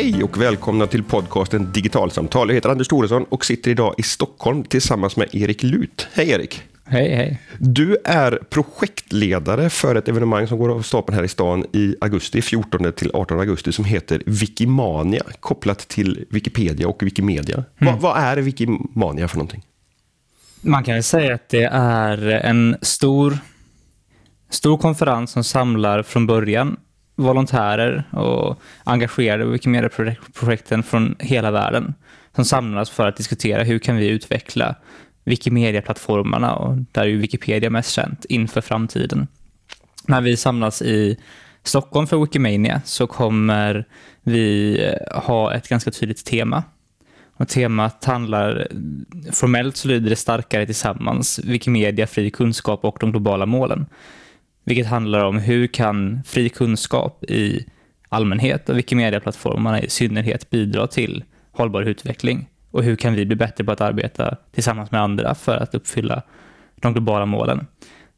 Hej och välkomna till podcasten Digitalsamtal. Jag heter Anders Thoresson och sitter idag i Stockholm tillsammans med Erik Lut. Hej Erik! Hej, hej. Du är projektledare för ett evenemang som går av stapeln här i stan i augusti, 14 till 18 augusti, som heter Wikimania, kopplat till Wikipedia och Wikimedia. Mm. Vad, vad är Wikimania för någonting? Man kan säga att det är en stor, stor konferens som samlar från början volontärer och engagerade Wikimedia-projekten från hela världen som samlas för att diskutera hur kan vi utveckla Wikimedia-plattformarna och där är ju Wikipedia mest känt inför framtiden. När vi samlas i Stockholm för Wikimania så kommer vi eh, ha ett ganska tydligt tema. Och temat handlar, formellt så lyder det starkare tillsammans, Wikimedia, fri kunskap och de globala målen. Vilket handlar om hur kan fri kunskap i allmänhet och Wikimedia-plattformarna i synnerhet bidra till hållbar utveckling? Och hur kan vi bli bättre på att arbeta tillsammans med andra för att uppfylla de globala målen?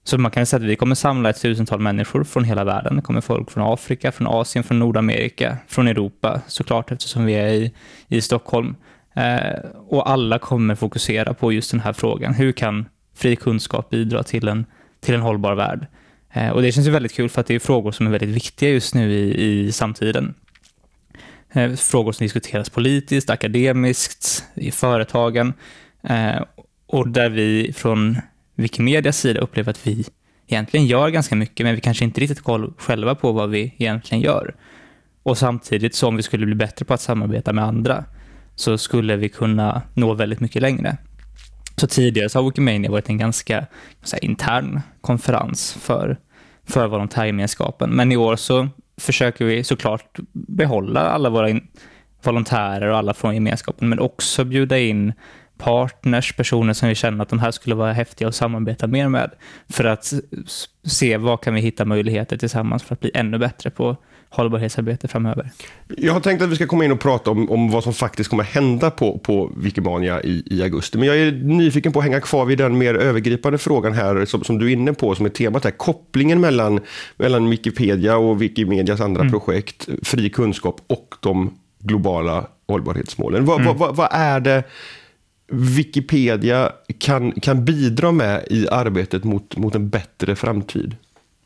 Så man kan säga att vi kommer samla ett tusental människor från hela världen. Det kommer folk från Afrika, från Asien, från Nordamerika, från Europa såklart eftersom vi är i, i Stockholm. Eh, och alla kommer fokusera på just den här frågan. Hur kan fri kunskap bidra till en, till en hållbar värld? Eh, och det känns ju väldigt kul för att det är frågor som är väldigt viktiga just nu i, i samtiden. Eh, frågor som diskuteras politiskt, akademiskt, i företagen eh, och där vi från Wikimedias sida upplever att vi egentligen gör ganska mycket, men vi kanske inte riktigt koll själva på vad vi egentligen gör. Och samtidigt, som vi skulle bli bättre på att samarbeta med andra, så skulle vi kunna nå väldigt mycket längre. Så tidigare så har Wikimania varit en ganska här, intern konferens för, för volontärgemenskapen. Men i år så försöker vi såklart behålla alla våra volontärer och alla från gemenskapen, men också bjuda in partners, personer som vi känner att de här skulle vara häftiga att samarbeta mer med, för att se vad kan vi hitta möjligheter tillsammans för att bli ännu bättre på hållbarhetsarbete framöver. Jag har tänkt att vi ska komma in och prata om, om vad som faktiskt kommer hända på, på Wikimania i, i augusti. Men jag är nyfiken på att hänga kvar vid den mer övergripande frågan här som, som du är inne på, som är temat här. Kopplingen mellan, mellan Wikipedia och Wikimedias andra mm. projekt, fri kunskap och de globala hållbarhetsmålen. Vad, mm. vad, vad är det Wikipedia kan, kan bidra med i arbetet mot, mot en bättre framtid?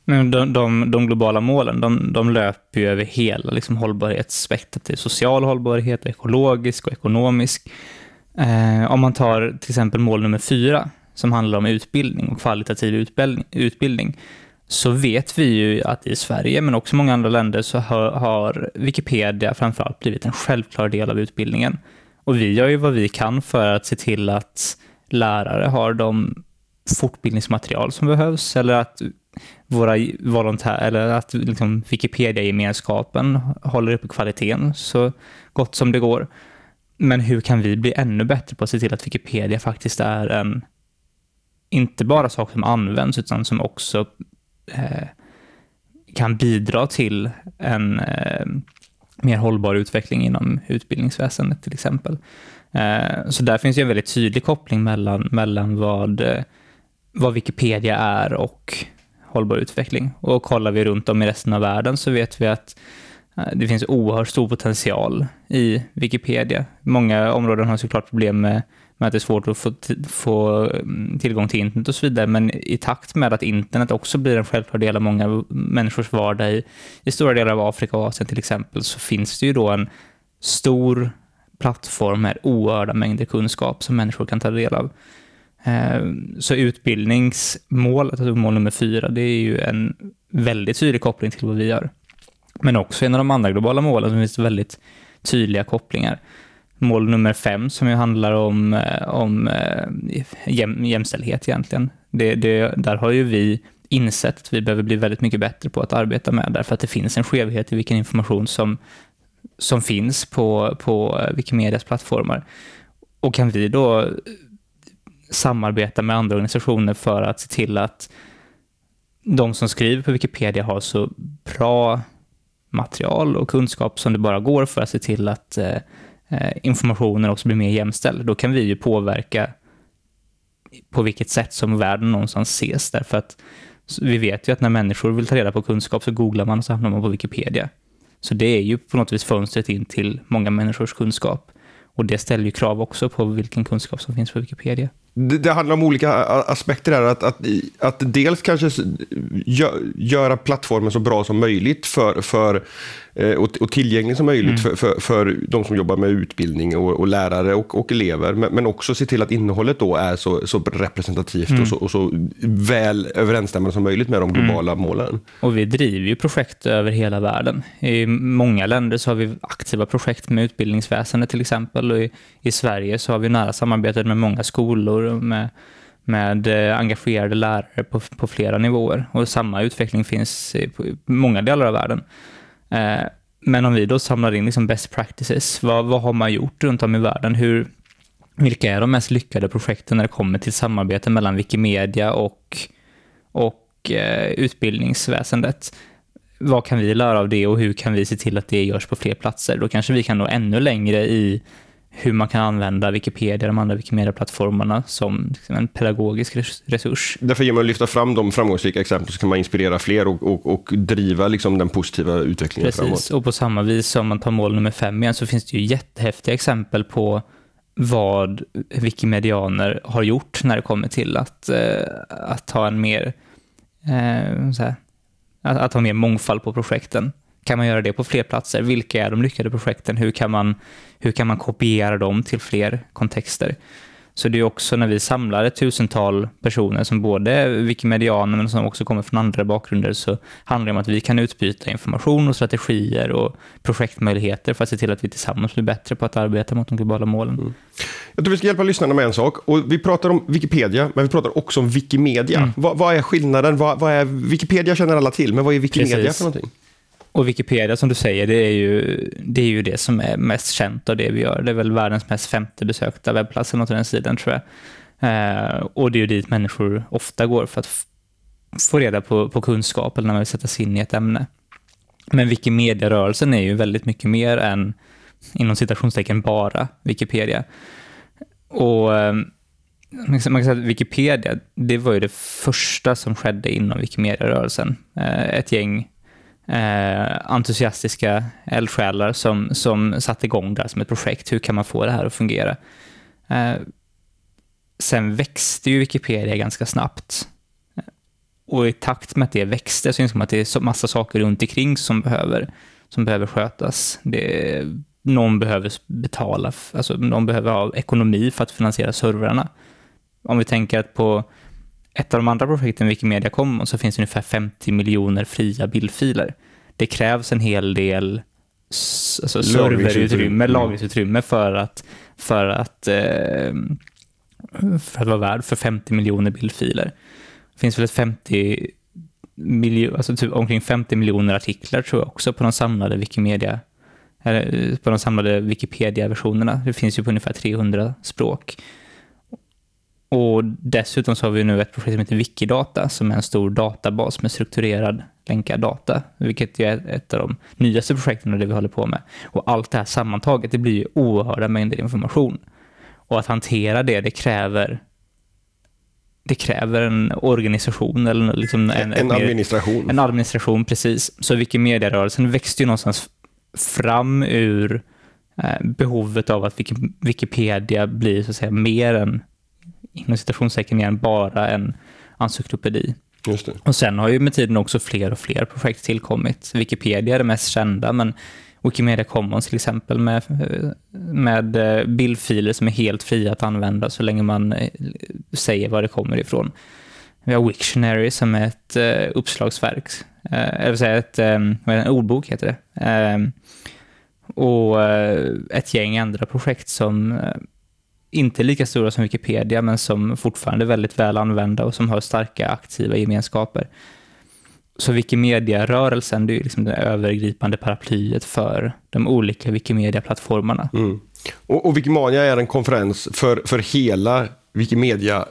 Men de, de, de, globala målen, de, de löper ju över hela liksom, hållbarhetsspektrat. Det är social hållbarhet, ekologisk och ekonomisk. Eh, om man tar till exempel mål nummer fyra, som handlar om utbildning och kvalitativ utbildning, utbildning så vet vi ju att i Sverige, men också många andra länder, så har, har Wikipedia framförallt blivit en självklar del av utbildningen. Och vi gör ju vad vi kan för att se till att lärare har de fortbildningsmaterial som behövs eller att våra volontärer, eller att liksom Wikipedia-gemenskapen håller uppe kvaliteten så gott som det går. Men hur kan vi bli ännu bättre på att se till att Wikipedia faktiskt är en, inte bara sak som används, utan som också eh, kan bidra till en eh, mer hållbar utveckling inom utbildningsväsendet till exempel. Eh, så där finns ju en väldigt tydlig koppling mellan, mellan vad, eh, vad Wikipedia är och hållbar utveckling. Och kollar vi runt om i resten av världen så vet vi att eh, det finns oerhört stor potential i Wikipedia. Många områden har såklart problem med, med att det är svårt att få, få mm, tillgång till internet och så vidare, men i takt med att internet också blir en självklar del av många människors vardag i, i stora delar av Afrika och Asien till exempel, så finns det ju då en stor plattform med oerhörda mängder kunskap som människor kan ta del av. Eh, så utbildningsmålet, alltså mål nummer fyra, det är ju en väldigt tydlig koppling till vad vi gör. Men också en av de andra globala målen som finns väldigt tydliga kopplingar. Mål nummer fem som ju handlar om, eh, om eh, jäm, jämställdhet egentligen. Det, det, där har ju vi insett att vi behöver bli väldigt mycket bättre på att arbeta med, därför att det finns en skevhet i vilken information som, som finns på, på Wikimedias plattformar. Och kan vi då samarbeta med andra organisationer för att se till att de som skriver på Wikipedia har så bra material och kunskap som det bara går för att se till att eh, eh informationen också blir mer jämställd. Då kan vi ju påverka på vilket sätt som världen någonstans ses. Därför att vi vet ju att när människor vill ta reda på kunskap så googlar man och så hamnar man på Wikipedia. Så det är ju på något vis fönstret in till många människors kunskap. Och det ställer ju krav också på vilken kunskap som finns på Wikipedia. Det, det handlar om olika aspekter här. Att, att, att dels kanske gö, göra plattformen så bra som möjligt för, för och, och tillgänglig som möjligt mm. för, för, för de som jobbar med utbildning och, och lärare och, och elever. Men, men, också se till att innehållet då är så, så representativt mm. och, så, och, så, väl överensstämmande som möjligt med de mm. globala mm. målen. Och vi driver ju projekt över hela världen. I många länder så har vi aktiva projekt med utbildningsväsendet till exempel. Och i, i Sverige så har vi nära samarbete med många skolor med med eh, engagerade lärare på, på flera nivåer. Och samma utveckling finns i många delar av världen. Eh, men om vi då samlar in liksom best practices, vad, vad har man gjort runt om i världen? Hur, vilka är de mest lyckade projekten när det kommer till samarbete mellan Wikimedia och, och eh, utbildningsväsendet? Vad kan vi lära av det och hur kan vi se till att det görs på fler platser? Då kanske vi kan nå ännu längre i hur man kan använda Wikipedia, de andra Wikimedia-plattformarna som liksom en pedagogisk resurs. Därför genom att lyfta fram de framgångsrika exemplen så kan man inspirera fler och, och, och driva liksom den positiva utvecklingen Precis. framåt. och på samma vis om man tar mål nummer fem igen så finns det ju jättehäftiga exempel på vad wikimedianer har gjort när det kommer till att, eh, att ha en mer eh, här, att, att ha mer mångfald på projekten. Kan man göra det på fler platser? Vilka är de lyckade projekten? Hur kan man, hur kan man kopiera dem till fler kontexter? Så det är också när vi samlar ett tusental personer som både är wikimedianer men som också kommer från andra bakgrunder så handlar det om att vi kan utbyta information och strategier och projektmöjligheter för att se till att vi tillsammans blir bättre på att arbeta mot de globala målen. Mm. Jag tror vi ska hjälpa lyssnarna med en sak. Och vi pratar om Wikipedia, men vi pratar också om Wikimedia. Mm. Vad, vad, är skillnaden? Vad, vad, är, Wikipedia känner alla till, men vad är Wikimedia Precis. för någonting? Och Wikipedia som du säger, det är, ju, det är ju det som är mest känt av det vi gör. Det är väl världens mest femte besökta webbplats eller något den sidan tror jag. Eh, och det är ju dit människor ofta går för att få reda på, på kunskap eller när man vill sätta sig in i ett ämne. Men Wikimedia-rörelsen är ju väldigt mycket mer än, inom citationstecken, bara Wikipedia. Och eh, liksom, man kan säga att Wikipedia, det var ju det första som skedde inom Wikimedia-rörelsen. Eh, ett gäng eh, entusiastiska eldsjälar som, som satte igång det här som ett projekt. Hur kan man få det här att fungera? Eh, sen växte ju Wikipedia ganska snabbt. Och i takt med att det växte så insåg man att det är så massa saker runt omkring som behöver, som behöver skötas. Det, någon behöver betala, alltså någon behöver ha ekonomi för att finansiera servrarna. Om vi tänker att på ett av de andra projekten Wikimedia Commons så finns det ungefär 50 miljoner fria bildfiler. Det krävs en hel del alltså serverutrymme, mm. lagringsutrymme för att, för att, eh, för att vara värd för 50 miljoner bildfiler. Det finns väl ett 50 miljoner, alltså typ omkring 50 miljoner artiklar tror jag också på de samlade Wikimedia på de samlade Wikipedia-versionerna. Det finns ju på ungefär 300 språk. Och dessutom så har vi nu ett projekt som heter Wikidata som är en stor databas med strukturerad länkad data, vilket är ett av de nyaste projekten och det vi håller på med. Och allt det här sammantaget, det blir ju oerhörda mängder information. Och att hantera det, det kräver det kräver en organisation eller liksom en, en, administration. En administration, precis. Så Wikimedia-rörelsen växte ju någonstans fram ur eh, behovet av att Wikipedia blir så att säga mer än inom citationstecken igen, bara en encyklopedi. Och sen har ju med tiden också fler och fler projekt tillkommit. Wikipedia är det mest kända, men Wikimedia Commons till exempel med, med eh, bildfiler som är helt fria att använda så länge man eh, säger var det kommer ifrån. Vi har Wiktionary som är ett uh, uppslagsverk, eller säga ett, en ordbok heter det. Och ett gäng andra projekt som inte lika stora som Wikipedia, men som fortfarande är väldigt väl använda och som har starka aktiva gemenskaper. Så Wikimedia-rörelsen, det är liksom det övergripande paraplyet för de olika Wikimedia-plattformarna. Mm. Och, och Wikimania är en konferens för, för hela Wikimedia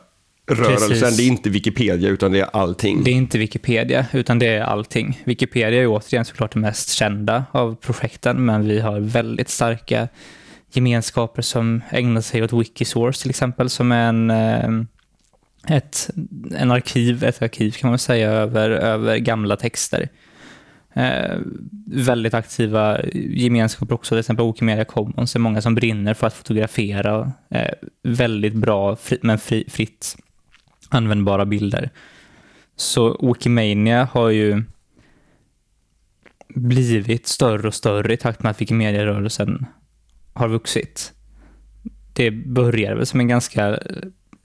rörelsen. Precis. Det är inte Wikipedia, utan det är allting. Det är inte Wikipedia, utan det är allting. Wikipedia är återigen såklart det mest kända av projekten, men vi har väldigt starka gemenskaper som ägnar sig åt Wikisource till exempel, som är en, eh, ett, en arkiv, ett arkiv kan man säga, över, över gamla texter. Eh, väldigt aktiva gemenskaper också, till exempel Wikimedia Commons. Det är många som brinner för att fotografera eh, väldigt bra fri, men fri, fritt användbara bilder. Så Wikimania har ju blivit större och större i takt med att Wikimedia-rörelsen har vuxit. Det började väl som en ganska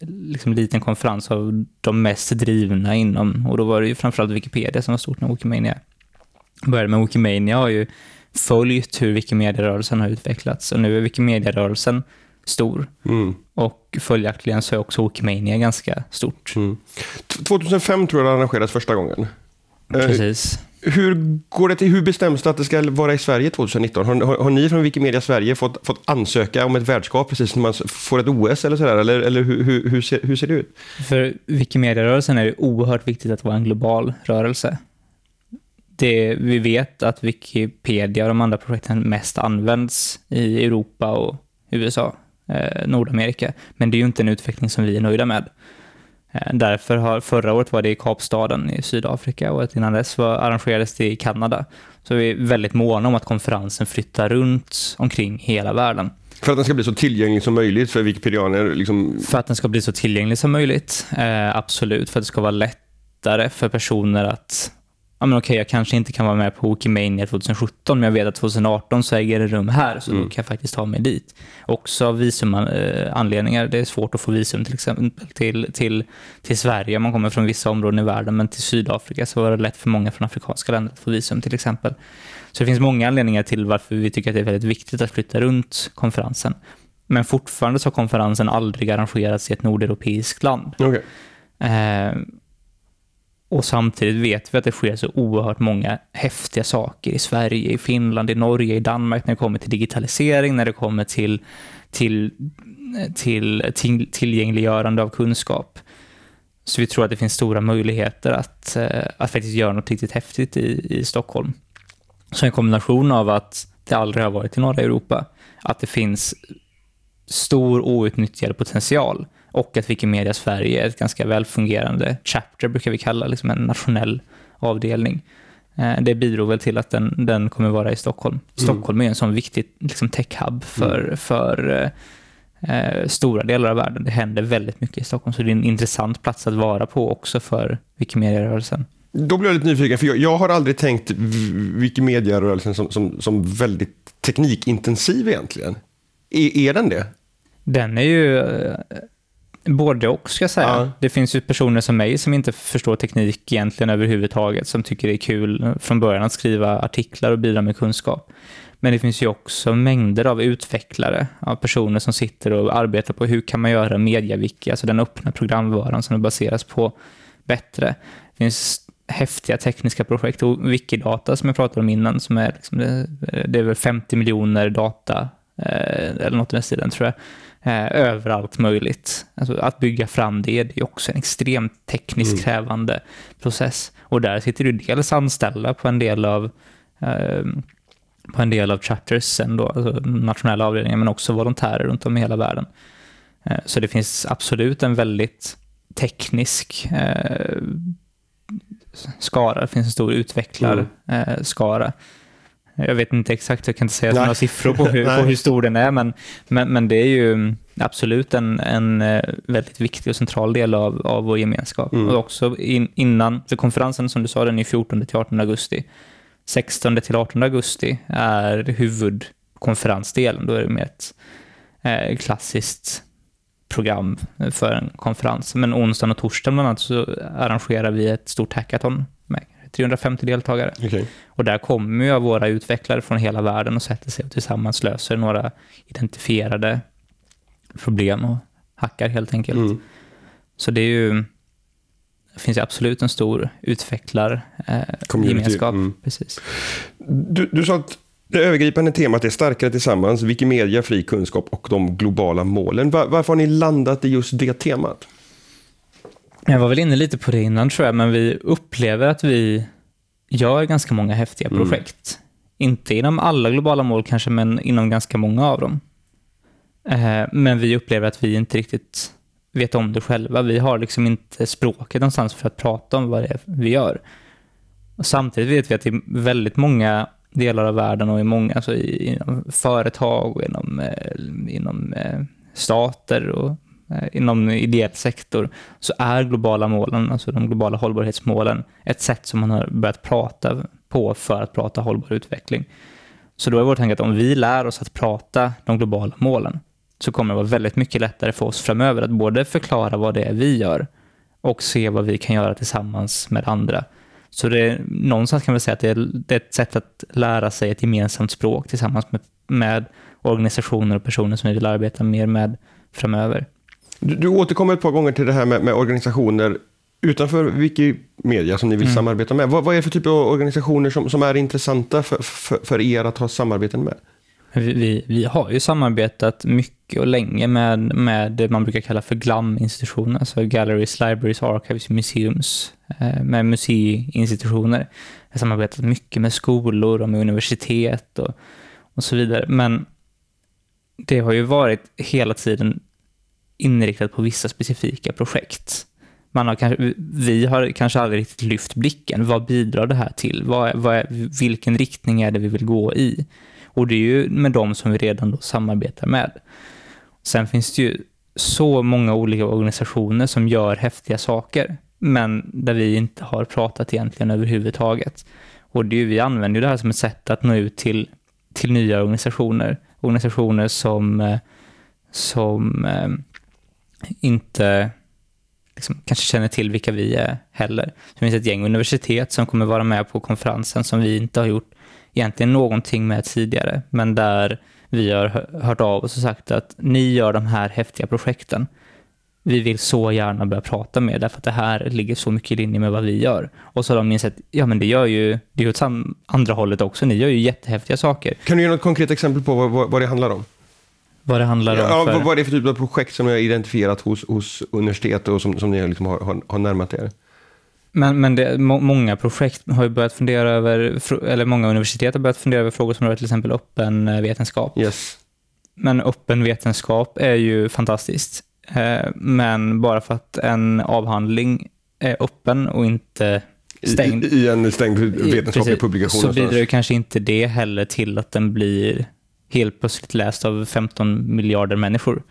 liksom, liten konferens av de mest drivna inom, och då var det ju framförallt Wikipedia som var stort när Wikimania började. Men Wikimania har ju följt hur Wikimedia-rörelsen har utvecklats och nu är Wikimedia-rörelsen stor. Mm. Och följaktligen så är också Wikimania ganska stort. Mm. 2005 tror jag det arrangerades första gången. Eh, Precis. Hur, går det till, hur bestäms det att det ska vara i Sverige 2019? Har, har, har ni från Wikimedia Sverige fått, fått ansöka om ett värdskap precis som man får ett OS eller sådär? Eller, eller hur, hur, hur, ser, hur ser det ut? För Wikimedia-rörelsen är det oerhört viktigt att vara en global rörelse. Det, vi vet att Wikipedia och de andra projekten mest används i Europa och USA, eh, Nordamerika. Men det är ju inte en utveckling som vi är nöjda med. Eh, därför har, förra året var det i Kapstaden i Sydafrika och innan dess var, arrangerades det i Kanada. Så vi är väldigt måna om att konferensen flyttar runt omkring hela världen. För att den ska bli så tillgänglig som möjligt för wikipedianer? Liksom... För att den ska bli så tillgänglig som möjligt, eh, absolut. För att det ska vara lättare för personer att ja men okej, jag kanske inte kan vara med på Wikimania 2017, men jag vet att 2018 så äger det rum här, så mm. då kan jag faktiskt ta mig dit. Också av visumanledningar. Det är svårt att få visum till exempel till, till, till Sverige om man kommer från vissa områden i världen, men till Sydafrika så var det lätt för många från afrikanska länder att få visum till exempel. Så det finns många anledningar till varför vi tycker att det är väldigt viktigt att flytta runt konferensen. Men fortfarande så har konferensen aldrig arrangerats i ett nordeuropeiskt land. Okay. Eh, och samtidigt vet vi att det sker så oerhört många häftiga saker i Sverige, i Finland, i Norge, i Danmark när det kommer till digitalisering, när det kommer till, till, till, till tillgängliggörande av kunskap. Så vi tror att det finns stora möjligheter att, eh, att faktiskt göra något riktigt häftigt i, i Stockholm. Så en kombination av att det aldrig har varit i norra Europa, att det finns stor outnyttjad potential och att Wikimedia Sverige är ett ganska välfungerande chapter, brukar vi kalla liksom en nationell avdelning. Eh, det bidrog väl till att den, den kommer vara i Stockholm. Mm. Stockholm är en sån viktig liksom, tech-hub för, mm. för eh, stora delar av världen. Det händer väldigt mycket i Stockholm, så det är en intressant plats att vara på också för Wikimedia-rörelsen. Då blir jag lite nyfiken, för jag, jag har aldrig tänkt Wikimedia-rörelsen som, som, som väldigt teknikintensiv egentligen. Är, är den det? Den är ju eh, Både och, ska jag säga. Ja. Det finns ju personer som mig som inte förstår teknik egentligen överhuvudtaget, som tycker det är kul från början att skriva artiklar och bidra med kunskap. Men det finns ju också mängder av utvecklare, av personer som sitter och arbetar på hur kan man göra MediaWiki, alltså den öppna programvaran som det baseras på, bättre. Det finns häftiga tekniska projekt och Wikidata som jag pratade om innan, som är, liksom, det, är väl 50 miljoner data, eh, eller något i den stilen tror jag, eh, överallt möjligt. Alltså att bygga fram det, det är också en extremt tekniskt mm. krävande process. Och där sitter du dels anställda på en del av eh, på en del av chapters, då, alltså nationella avdelningar, men också volontärer runt om i hela världen. Eh, så det finns absolut en väldigt teknisk eh, skara, det finns en stor utvecklarskara. Mm. Jag vet inte exakt, jag kan inte säga några siffror på hur, på hur, stor den är, men, men, men det är ju absolut en, en eh, väldigt viktig och central del av, av vår gemenskap. Mm. Och också in, innan, för konferensen som du sa, den är 14 18 augusti. 16 18 augusti är huvudkonferensdelen. Då är det mer ett eh, klassiskt program för en konferens. Men onsdagen och torsdagen bland annat så arrangerar vi ett stort hackathon 350 deltagare. Okay. Och där kommer ju våra utvecklare från hela världen och sätter sig och tillsammans löser några identifierade problem och hackar helt enkelt. Mm. Så det är ju det finns absolut en stor utvecklargemenskap. Eh, mm. Precis. Du, du sa att det övergripande temat är starkare tillsammans, Wikimedia, fri kunskap och de globala målen. Var, varför har ni landat i just det temat? Jag var väl inne lite på det innan tror jag, men vi upplever att vi gör ganska många häftiga mm. projekt. Inte inom alla globala mål kanske, men inom ganska många av dem. Eh, men vi upplever att vi inte riktigt vet om det själva. Vi har liksom inte språket någonstans för att prata om vad det är vi gör. Och samtidigt vet vi att i väldigt många delar av världen och i många, alltså inom företag och inom, eh, inom eh, stater och Eh, inom ideell sektor så är globala målen, alltså de globala hållbarhetsmålen, ett sätt som man har börjat prata på för att prata hållbar utveckling. Så då är vår tanke att om vi lär oss att prata de globala målen så kommer det vara väldigt mycket lättare för oss framöver att både förklara vad det är vi gör och se vad vi kan göra tillsammans med andra. Så det är, någonstans kan man säga att det är, det är ett sätt att lära sig ett gemensamt språk tillsammans med, med organisationer och personer som vi vill arbeta mer med framöver. Du, du återkommer ett par gånger till det här med, med organisationer utanför Wikimedia som ni vill mm. samarbeta med. Vad, vad, är det för typ av organisationer som, som är intressanta för, för, för er att ha samarbeten med? Vi, vi har ju samarbetat mycket och länge med, med det man brukar kalla för GLAM-institutioner, alltså Galleries, Libraries, Archives, Museums, eh, med museiinstitutioner. Vi har samarbetat mycket med skolor och med universitet och, och så vidare. Men det har ju varit hela tiden inriktat på vissa specifika projekt. Man har kanske, vi har kanske aldrig riktigt lyft blicken. Vad bidrar det här till? Vad, vad är, vilken riktning är det vi vill gå i? Och det är ju med dem som vi redan då samarbetar med. Sen finns det ju så många olika organisationer som gör häftiga saker, men där vi inte har pratat egentligen överhuvudtaget. Och det är ju, vi använder ju det här som ett sätt att nå ut till, till nya organisationer. Organisationer som, eh, som eh, inte liksom, kanske känner till vilka vi är heller. Det finns ett gäng universitet som kommer vara med på konferensen som vi inte har gjort egentligen någonting med tidigare, men där vi har hört av oss och sagt att ni gör de här häftiga projekten. Vi vill så gärna börja prata med er därför att det här ligger så mycket i linje med vad vi gör. Och så har de insett, ja men det gör ju, det är ju åt andra hållet också, ni gör ju jättehäftiga saker. Kan du ge något konkret exempel på vad, vad, vad det handlar om? Vad det handlar om? Ja, för... Vad är det för typ av projekt som ni har identifierat hos, hos universitet och som, som ni liksom har, har, har närmat er? Men, men det, må, många projekt har ju börjat fundera över, eller många universitet har börjat fundera över frågor som rör till exempel öppen eh, vetenskap. Yes. Men öppen vetenskap är ju fantastiskt. Eh, men bara för att en avhandling är öppen och inte stängd. I, i en stängd vetenskaplig publikation. Så bidrar ju kanske inte det heller till att den blir helt plötsligt läst av 15 miljarder människor.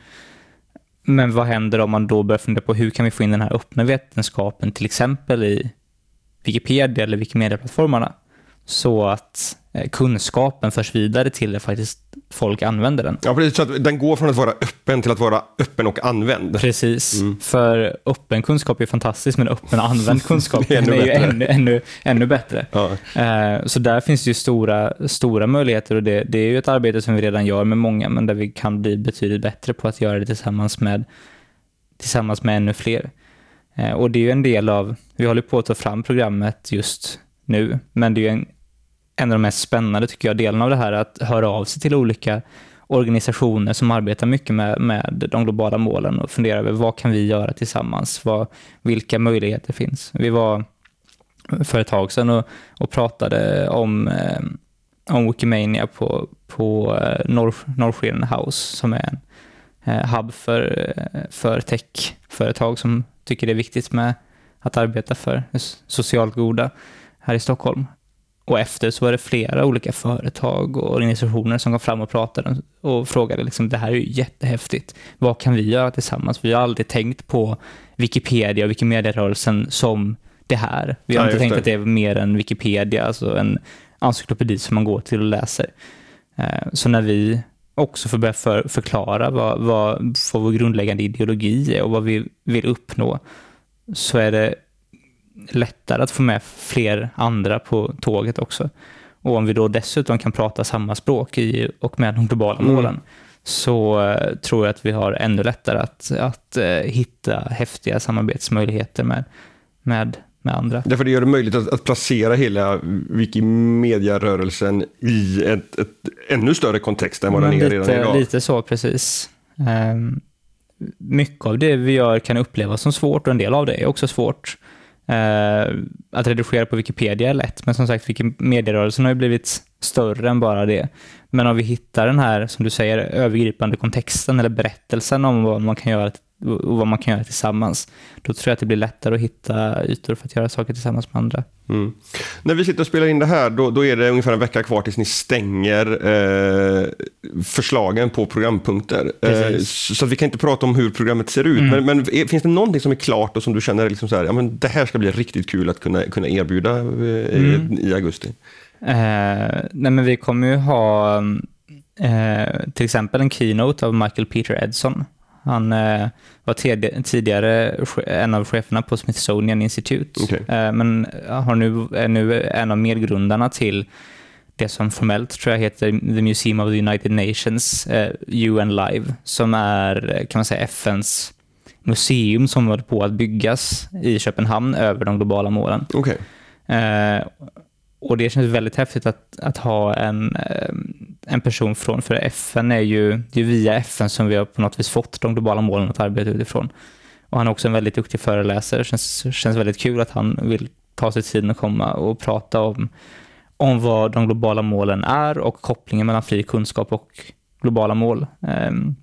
Men vad händer om man då börjar fundera på hur kan vi få in den här öppna vetenskapen till exempel i Wikipedia eller Wikimedia-plattformarna så att eh, kunskapen förs vidare till det faktiskt folk använder den. Ja, precis. Så att den går från att vara öppen till att vara öppen och använd. Precis. Mm. För öppen kunskap är fantastiskt, men öppen och använd kunskap är, är ju ännu, ännu, ännu bättre. Ja. Eh, så där finns det ju stora, stora möjligheter och det, det är ju ett arbete som vi redan gör med många, men där vi kan bli betydligt bättre på att göra det tillsammans med, tillsammans med ännu fler. Eh, och det är ju en del av, vi håller på att ta fram programmet just nu, men det är ju en en av de mest spännande tycker jag, delen av det här, att höra av sig till olika organisationer som arbetar mycket med, med de globala målen och fundera över vad kan vi göra tillsammans? Vad, vilka möjligheter finns? Vi var för ett tag sedan och, och pratade om, eh, om Wikimania på, på eh, North, House som är en eh, hub för, eh, för techföretag som tycker det är viktigt med att arbeta för socialt goda här i Stockholm. Och efter så var det flera olika företag och organisationer som kom fram och pratade och frågade liksom, det här är ju jättehäftigt. Vad kan vi göra tillsammans? Vi har aldrig tänkt på Wikipedia och Wikimedia-rörelsen som det här. Vi har ja, inte tänkt det. att det är mer än Wikipedia, alltså en encyklopedi som man går till och läser. Eh, så när vi också får börja för, förklara vad, vad, vad vår grundläggande ideologi är och vad vi vill uppnå, så är det lättare att få med fler andra på tåget också. Och om vi då dessutom kan prata samma språk i och med de globala mm. målen så uh, tror jag att vi har ännu lättare att, att uh, hitta häftiga samarbetsmöjligheter med, med, med andra. Därför det gör det möjligt att, att placera hela Wikimedia-rörelsen i ett, ett, ännu större kontext än vad den är lite, redan idag. Lite så, precis. Um, mycket av det vi gör kan upplevas som svårt och en del av det är också svårt. Eh, att redigera på Wikipedia är lätt, men som sagt, medierörelsen har ju blivit större än bara det. Men om vi hittar den här, som du säger, övergripande kontexten eller berättelsen om vad man kan göra och vad man kan göra tillsammans. Då tror jag att det blir lättare att hitta ytor för att göra saker tillsammans med andra. Mm. När vi sitter och spelar in det här, då, då är det ungefär en vecka kvar tills ni stänger eh, förslagen på programpunkter. Eh, så vi kan inte prata om hur programmet ser ut. Mm. Men, men är, finns det någonting som är klart och som du känner liksom så här, ja, men det här ska bli riktigt kul att kunna, kunna erbjuda eh, mm. i, augusti? Eh, nej, men vi kommer ju ha eh, till exempel en keynote av Michael Peter Edson han eh, var tidigare en av cheferna på Smithsonian Institute, okay. eh, men har nu, är nu en av medgrundarna till det som formellt tror jag heter The Museum of the United Nations, eh, UN Live, som är kan man säga FNs museum som håller på att byggas i Köpenhamn över de globala målen. Okay. Eh, och det känns väldigt häftigt att, att ha en, eh, en person från, för FN är ju, det är via FN som vi har på något vis fått de globala målen att arbeta utifrån. Och han är också en väldigt duktig föreläsare. Det känns, känns väldigt kul att han vill ta sig tiden att komma och prata om, om vad de globala målen är och kopplingen mellan fri kunskap och globala mål. Um,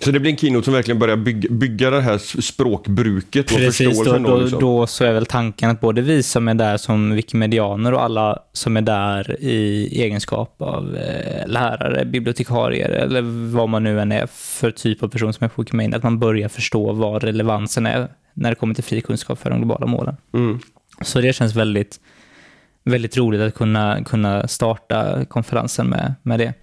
så det blir en keynote som verkligen börjar bygga, bygga det här språkbruket och Precis, förståelsen? Då, då, liksom. då så är väl tanken att både vi som är där som wikimedianer och alla som är där i egenskap av eh, lärare, bibliotekarier eller vad man nu än är för typ av person som är på Wikimedia, att man börjar förstå vad relevansen är när det kommer till fri kunskap för de globala målen. Mm. Så det känns väldigt, väldigt roligt att kunna, kunna starta konferensen med, med det.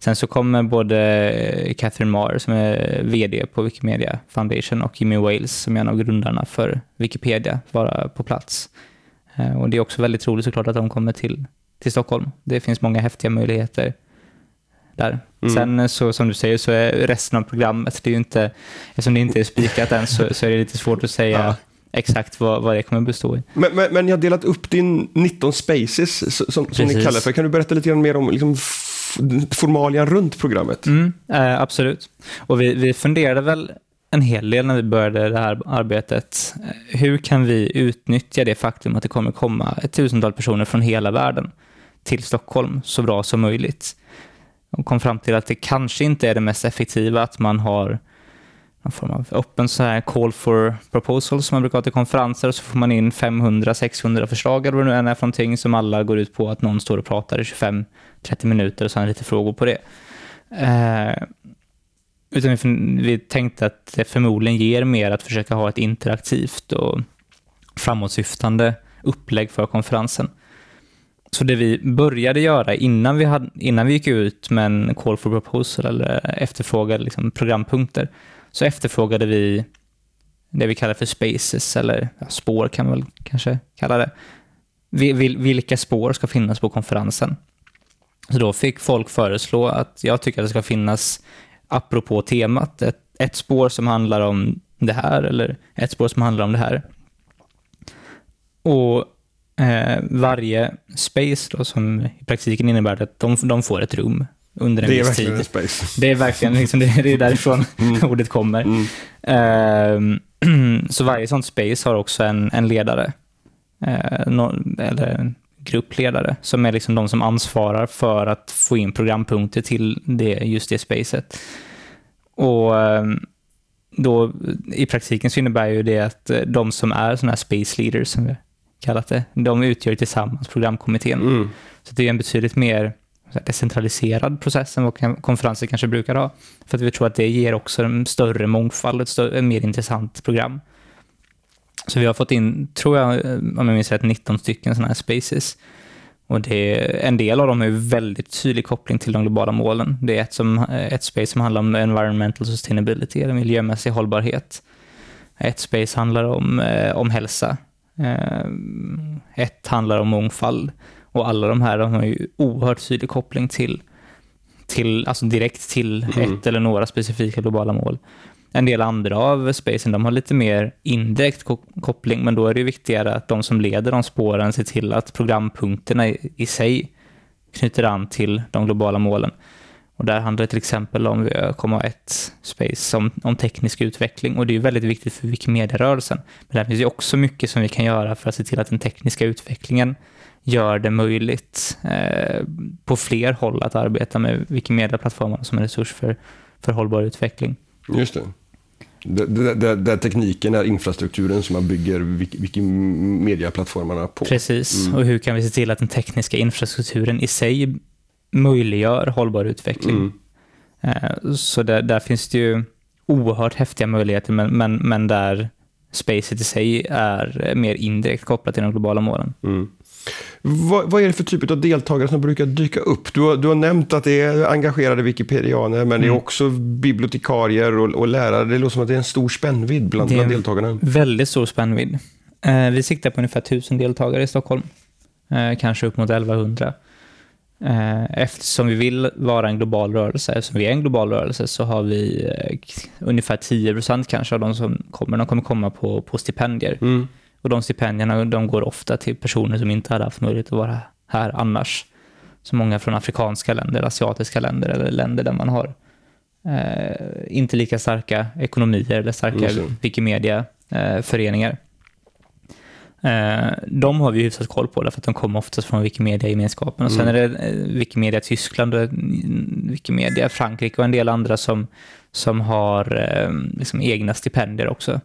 Sen så kommer både Catherine Marr som är VD på Wikimedia Foundation och Jimmy Wales som är en av grundarna för Wikipedia vara på plats. Eh, och Det är också väldigt roligt såklart att de kommer till, till Stockholm. Det finns många häftiga möjligheter där. Mm. Sen så som du säger så är resten av programmet, det är inte, eftersom det inte är spikat än så, så är det lite svårt att säga ja. exakt vad, vad det kommer bestå i. Men, men, men jag har delat upp din 19 spaces som, som ni kallar för. Kan du berätta lite grann mer om liksom, formalian runt programmet. Mm, eh, absolut. Och vi, vi funderade väl en hel del när vi började det här arbetet. Hur kan vi utnyttja det faktum att det kommer komma ett tusental personer från hela världen till Stockholm så bra som möjligt? Och kom fram till att det kanske inte är det mest effektiva att man har någon form av öppen så här call for proposals som man brukar ha till konferenser och så får man in 500-600 förslag eller vad det nu än är för någonting som alla går ut på att någon står och pratar i 25 30 minuter och sen lite frågor på det. Eh, utan vi, vi tänkte att det förmodligen ger mer att försöka ha ett interaktivt och framåtsyftande upplägg för konferensen. Så det vi började göra innan vi, hade, innan vi gick ut med en call for proposal eller efterfrågade liksom programpunkter, så efterfrågade vi det vi kallar för spaces, eller ja, spår kan man väl kanske kalla det. Vilka spår ska finnas på konferensen? Så då fick folk föreslå att jag tycker att det ska finnas, apropå temat, ett, ett spår som handlar om det här eller ett spår som handlar om det här. Och eh, varje space då, som i praktiken innebär att de, de får ett rum under en viss tid. Det verkligen en space. Det är verkligen liksom, det, är därifrån mm. ordet kommer. Mm. Eh, så varje sånt space har också en, en ledare. Eh, no, eller gruppledare som är liksom de som ansvarar för att få in programpunkter till det, just det spacet. Och ehm, då, I praktiken så innebär ju det att eh, de som är sådana här space leaders, som vi kallat det, de utgör tillsammans programkommittén. Mm. Så det är en betydligt mer decentraliserad process än vad konferenser kanske brukar ha. För att vi tror att det ger också en större mångfald, ett, större, ett mer intressant program. Så vi har fått in, tror jag, om jag minns rätt, 19 stycken sådana här spaces. Och det, en del av dem har ju väldigt tydlig koppling till de globala målen. Det är ett, som, ett space som handlar om environmental sustainability, eller miljömässig hållbarhet. Ett space handlar om, eh, om hälsa. Ehm, ett handlar om mångfald. Och alla de här de har ju oerhört tydlig koppling till, till alltså direkt till mm. ett eller några specifika globala mål. En del andra av spacen de har lite mer indirekt koppling, men då är det viktigare att de som leder de spåren ser till att programpunkterna i, i sig knyter an till de globala målen. Och där handlar det till exempel om vi kommer ha ett space om, om teknisk utveckling och det är väldigt viktigt för Wikimedia-rörelsen. Men där finns ju också mycket som vi kan göra för att se till att den tekniska utvecklingen gör det möjligt eh, på fler håll att arbeta med Wikimedia-plattformarna som en resurs för, för hållbar utveckling. Just det. Där, tekniken är infrastrukturen som man bygger Wikimedia-plattformarna på. Precis, mm. och hur kan vi se till att den tekniska infrastrukturen i sig möjliggör hållbar utveckling? Mm. Eh, så där, där, finns det ju oerhört häftiga möjligheter, men, men, men där spacet i sig är mer indirekt kopplat till de globala målen. Mm. Vad, vad, är det för typ av deltagare som brukar dyka upp? Du har, du har nämnt att det är engagerade wikipedianer, men mm. det är mm. också bibliotekarier och, och, lärare. Det låter som att det är en stor spännvidd bland, bland deltagarna. Väldigt stor spännvidd. Eh, vi siktar på ungefär 1000 deltagare i Stockholm. Eh, kanske upp mot 1100. Eh, eftersom vi vill vara en global rörelse, eftersom vi är en global rörelse, så har vi eh, ungefär 10 kanske av de som kommer, de kommer komma på, på stipendier. Mm. Och de stipendierna de går ofta till personer som inte hade haft möjlighet att vara här annars. Så många från afrikanska länder, asiatiska länder eller länder där man har eh, inte lika starka ekonomier eller starka mm. Wikimedia-föreningar. Eh, de har vi hyfsat koll på därför att de kommer oftast från Wikimedia-gemenskapen. Och sen mm. är det eh, Wikimedia Tyskland, och Wikimedia Frankrike och en del andra som, som har eh, liksom egna stipendier också.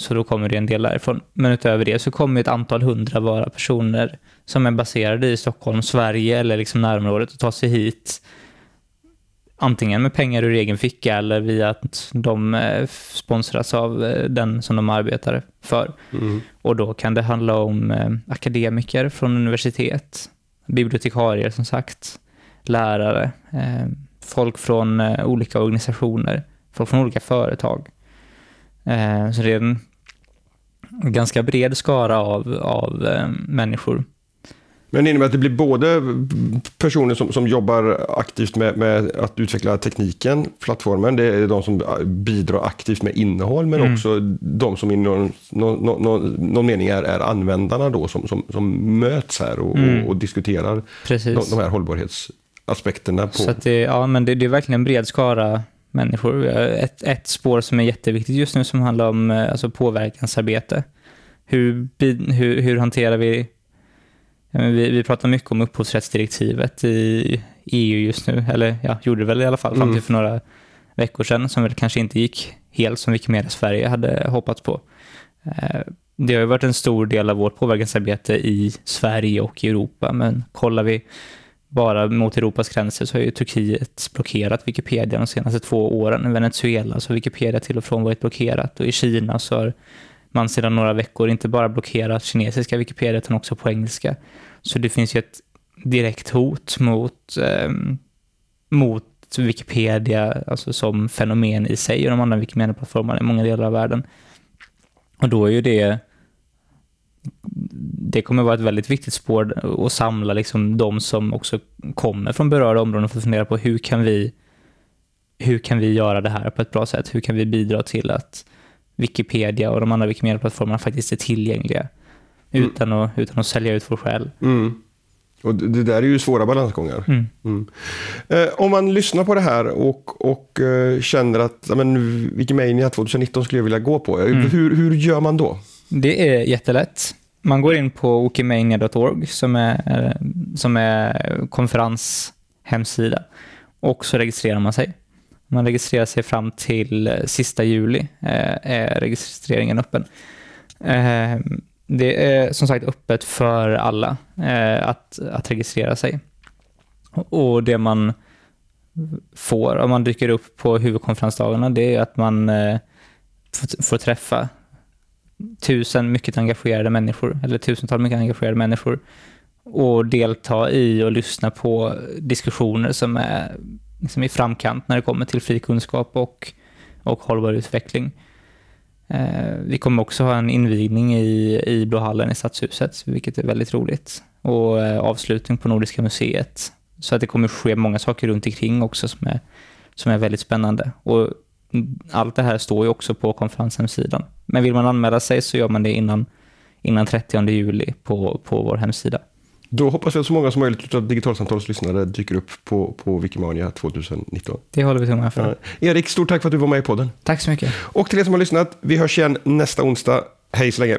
Så då kommer det en del därifrån. Men utöver det så kommer ett antal hundra vara personer som är baserade i Stockholm, Sverige eller liksom närområdet och ta sig hit antingen med pengar ur egen ficka eller via att de eh, sponsras av eh, den som de arbetar för. Mm. Och då kan det handla om eh, akademiker från universitet, bibliotekarier som sagt, lärare, folk från olika organisationer, folk från olika företag. Så det är en ganska bred skara av, av människor men det innebär att det blir både personer som, som jobbar aktivt med, med, att utveckla tekniken, plattformen, det är de som bidrar aktivt med innehåll, men mm. också de som i någon, någon, någon, någon mening är, är, användarna då, som, som, som möts här och, mm. och, och diskuterar de, de, här hållbarhetsaspekterna. På. Så det, ja, men det, det, är verkligen en bred skara människor. Ett, ett spår som är jätteviktigt just nu som handlar om eh, alltså påverkansarbete. Hur, hur, hur hanterar vi vi, vi pratar mycket om upphovsrättsdirektivet i EU just nu, eller ja, gjorde det väl i alla fall fram till mm. för några veckor sedan, som väl kanske inte gick helt som Wikimedia Sverige hade hoppats på. Eh, det har ju varit en stor del av vårt påverkansarbete i Sverige och i Europa, men kollar vi bara mot Europas gränser så har ju Turkiet blockerat Wikipedia de senaste två åren. I Venezuela så har Wikipedia till och från varit blockerat och i Kina så har man sedan några veckor inte bara blockerat kinesiska Wikipedia utan också på engelska. Så det finns ju ett direkt hot mot, eh, mot Wikipedia alltså som fenomen i sig och de andra Wikimedia-plattformarna i många delar av världen. Och då är ju det det kommer vara ett väldigt viktigt spår att samla liksom de som också kommer från berörda områden för att fundera på hur kan vi hur kan vi göra det här på ett bra sätt? Hur kan vi bidra till att Wikipedia och de andra Wikimedia-plattformarna faktiskt är tillgängliga mm. utan, att, utan att sälja ut vår själ. Mm. Och det där är ju svåra balansgångar. Mm. Mm. Eh, om man lyssnar på det här och, och eh, känner att men, Wikimania 2019 skulle jag vilja gå på. Mm. Hur, hur gör man då? Det är jättelätt. Man går in på wikimania.org som är, eh, som är konferenshemsida och så registrerar man sig. Man registrerar sig fram till eh, sista juli, eh, är registreringen öppen. Eh, det är som sagt öppet för alla eh, att, att registrera sig. Och det man får om man dyker upp på huvudkonferensdagarna det är att man får träffa tusen mycket engagerade människor, eller tusentals mycket engagerade människor och delta i och lyssna på diskussioner som är liksom i framkant när det kommer till fri kunskap och, och hållbar utveckling. Eh, vi kommer också ha en invigning i, i Blåhallen i Stadshuset, vilket är väldigt roligt. Och eh, avslutning på Nordiska museet. Så att det kommer ske många saker runt omkring också som är, som är väldigt spännande. Och allt det här står ju också på konferenshemsidan. Men vill man anmäla sig så gör man det innan, innan 30 juli på, på vår hemsida. Då hoppas vi att så många som möjligt av Digitalsamtalets lyssnare dyker upp på, på Wikimania 2019. Det håller vi tummarna för. Ja. Erik, stort tack för att du var med i podden. Tack så mycket. Och till er som har lyssnat, vi hörs igen nästa onsdag. Hej så länge.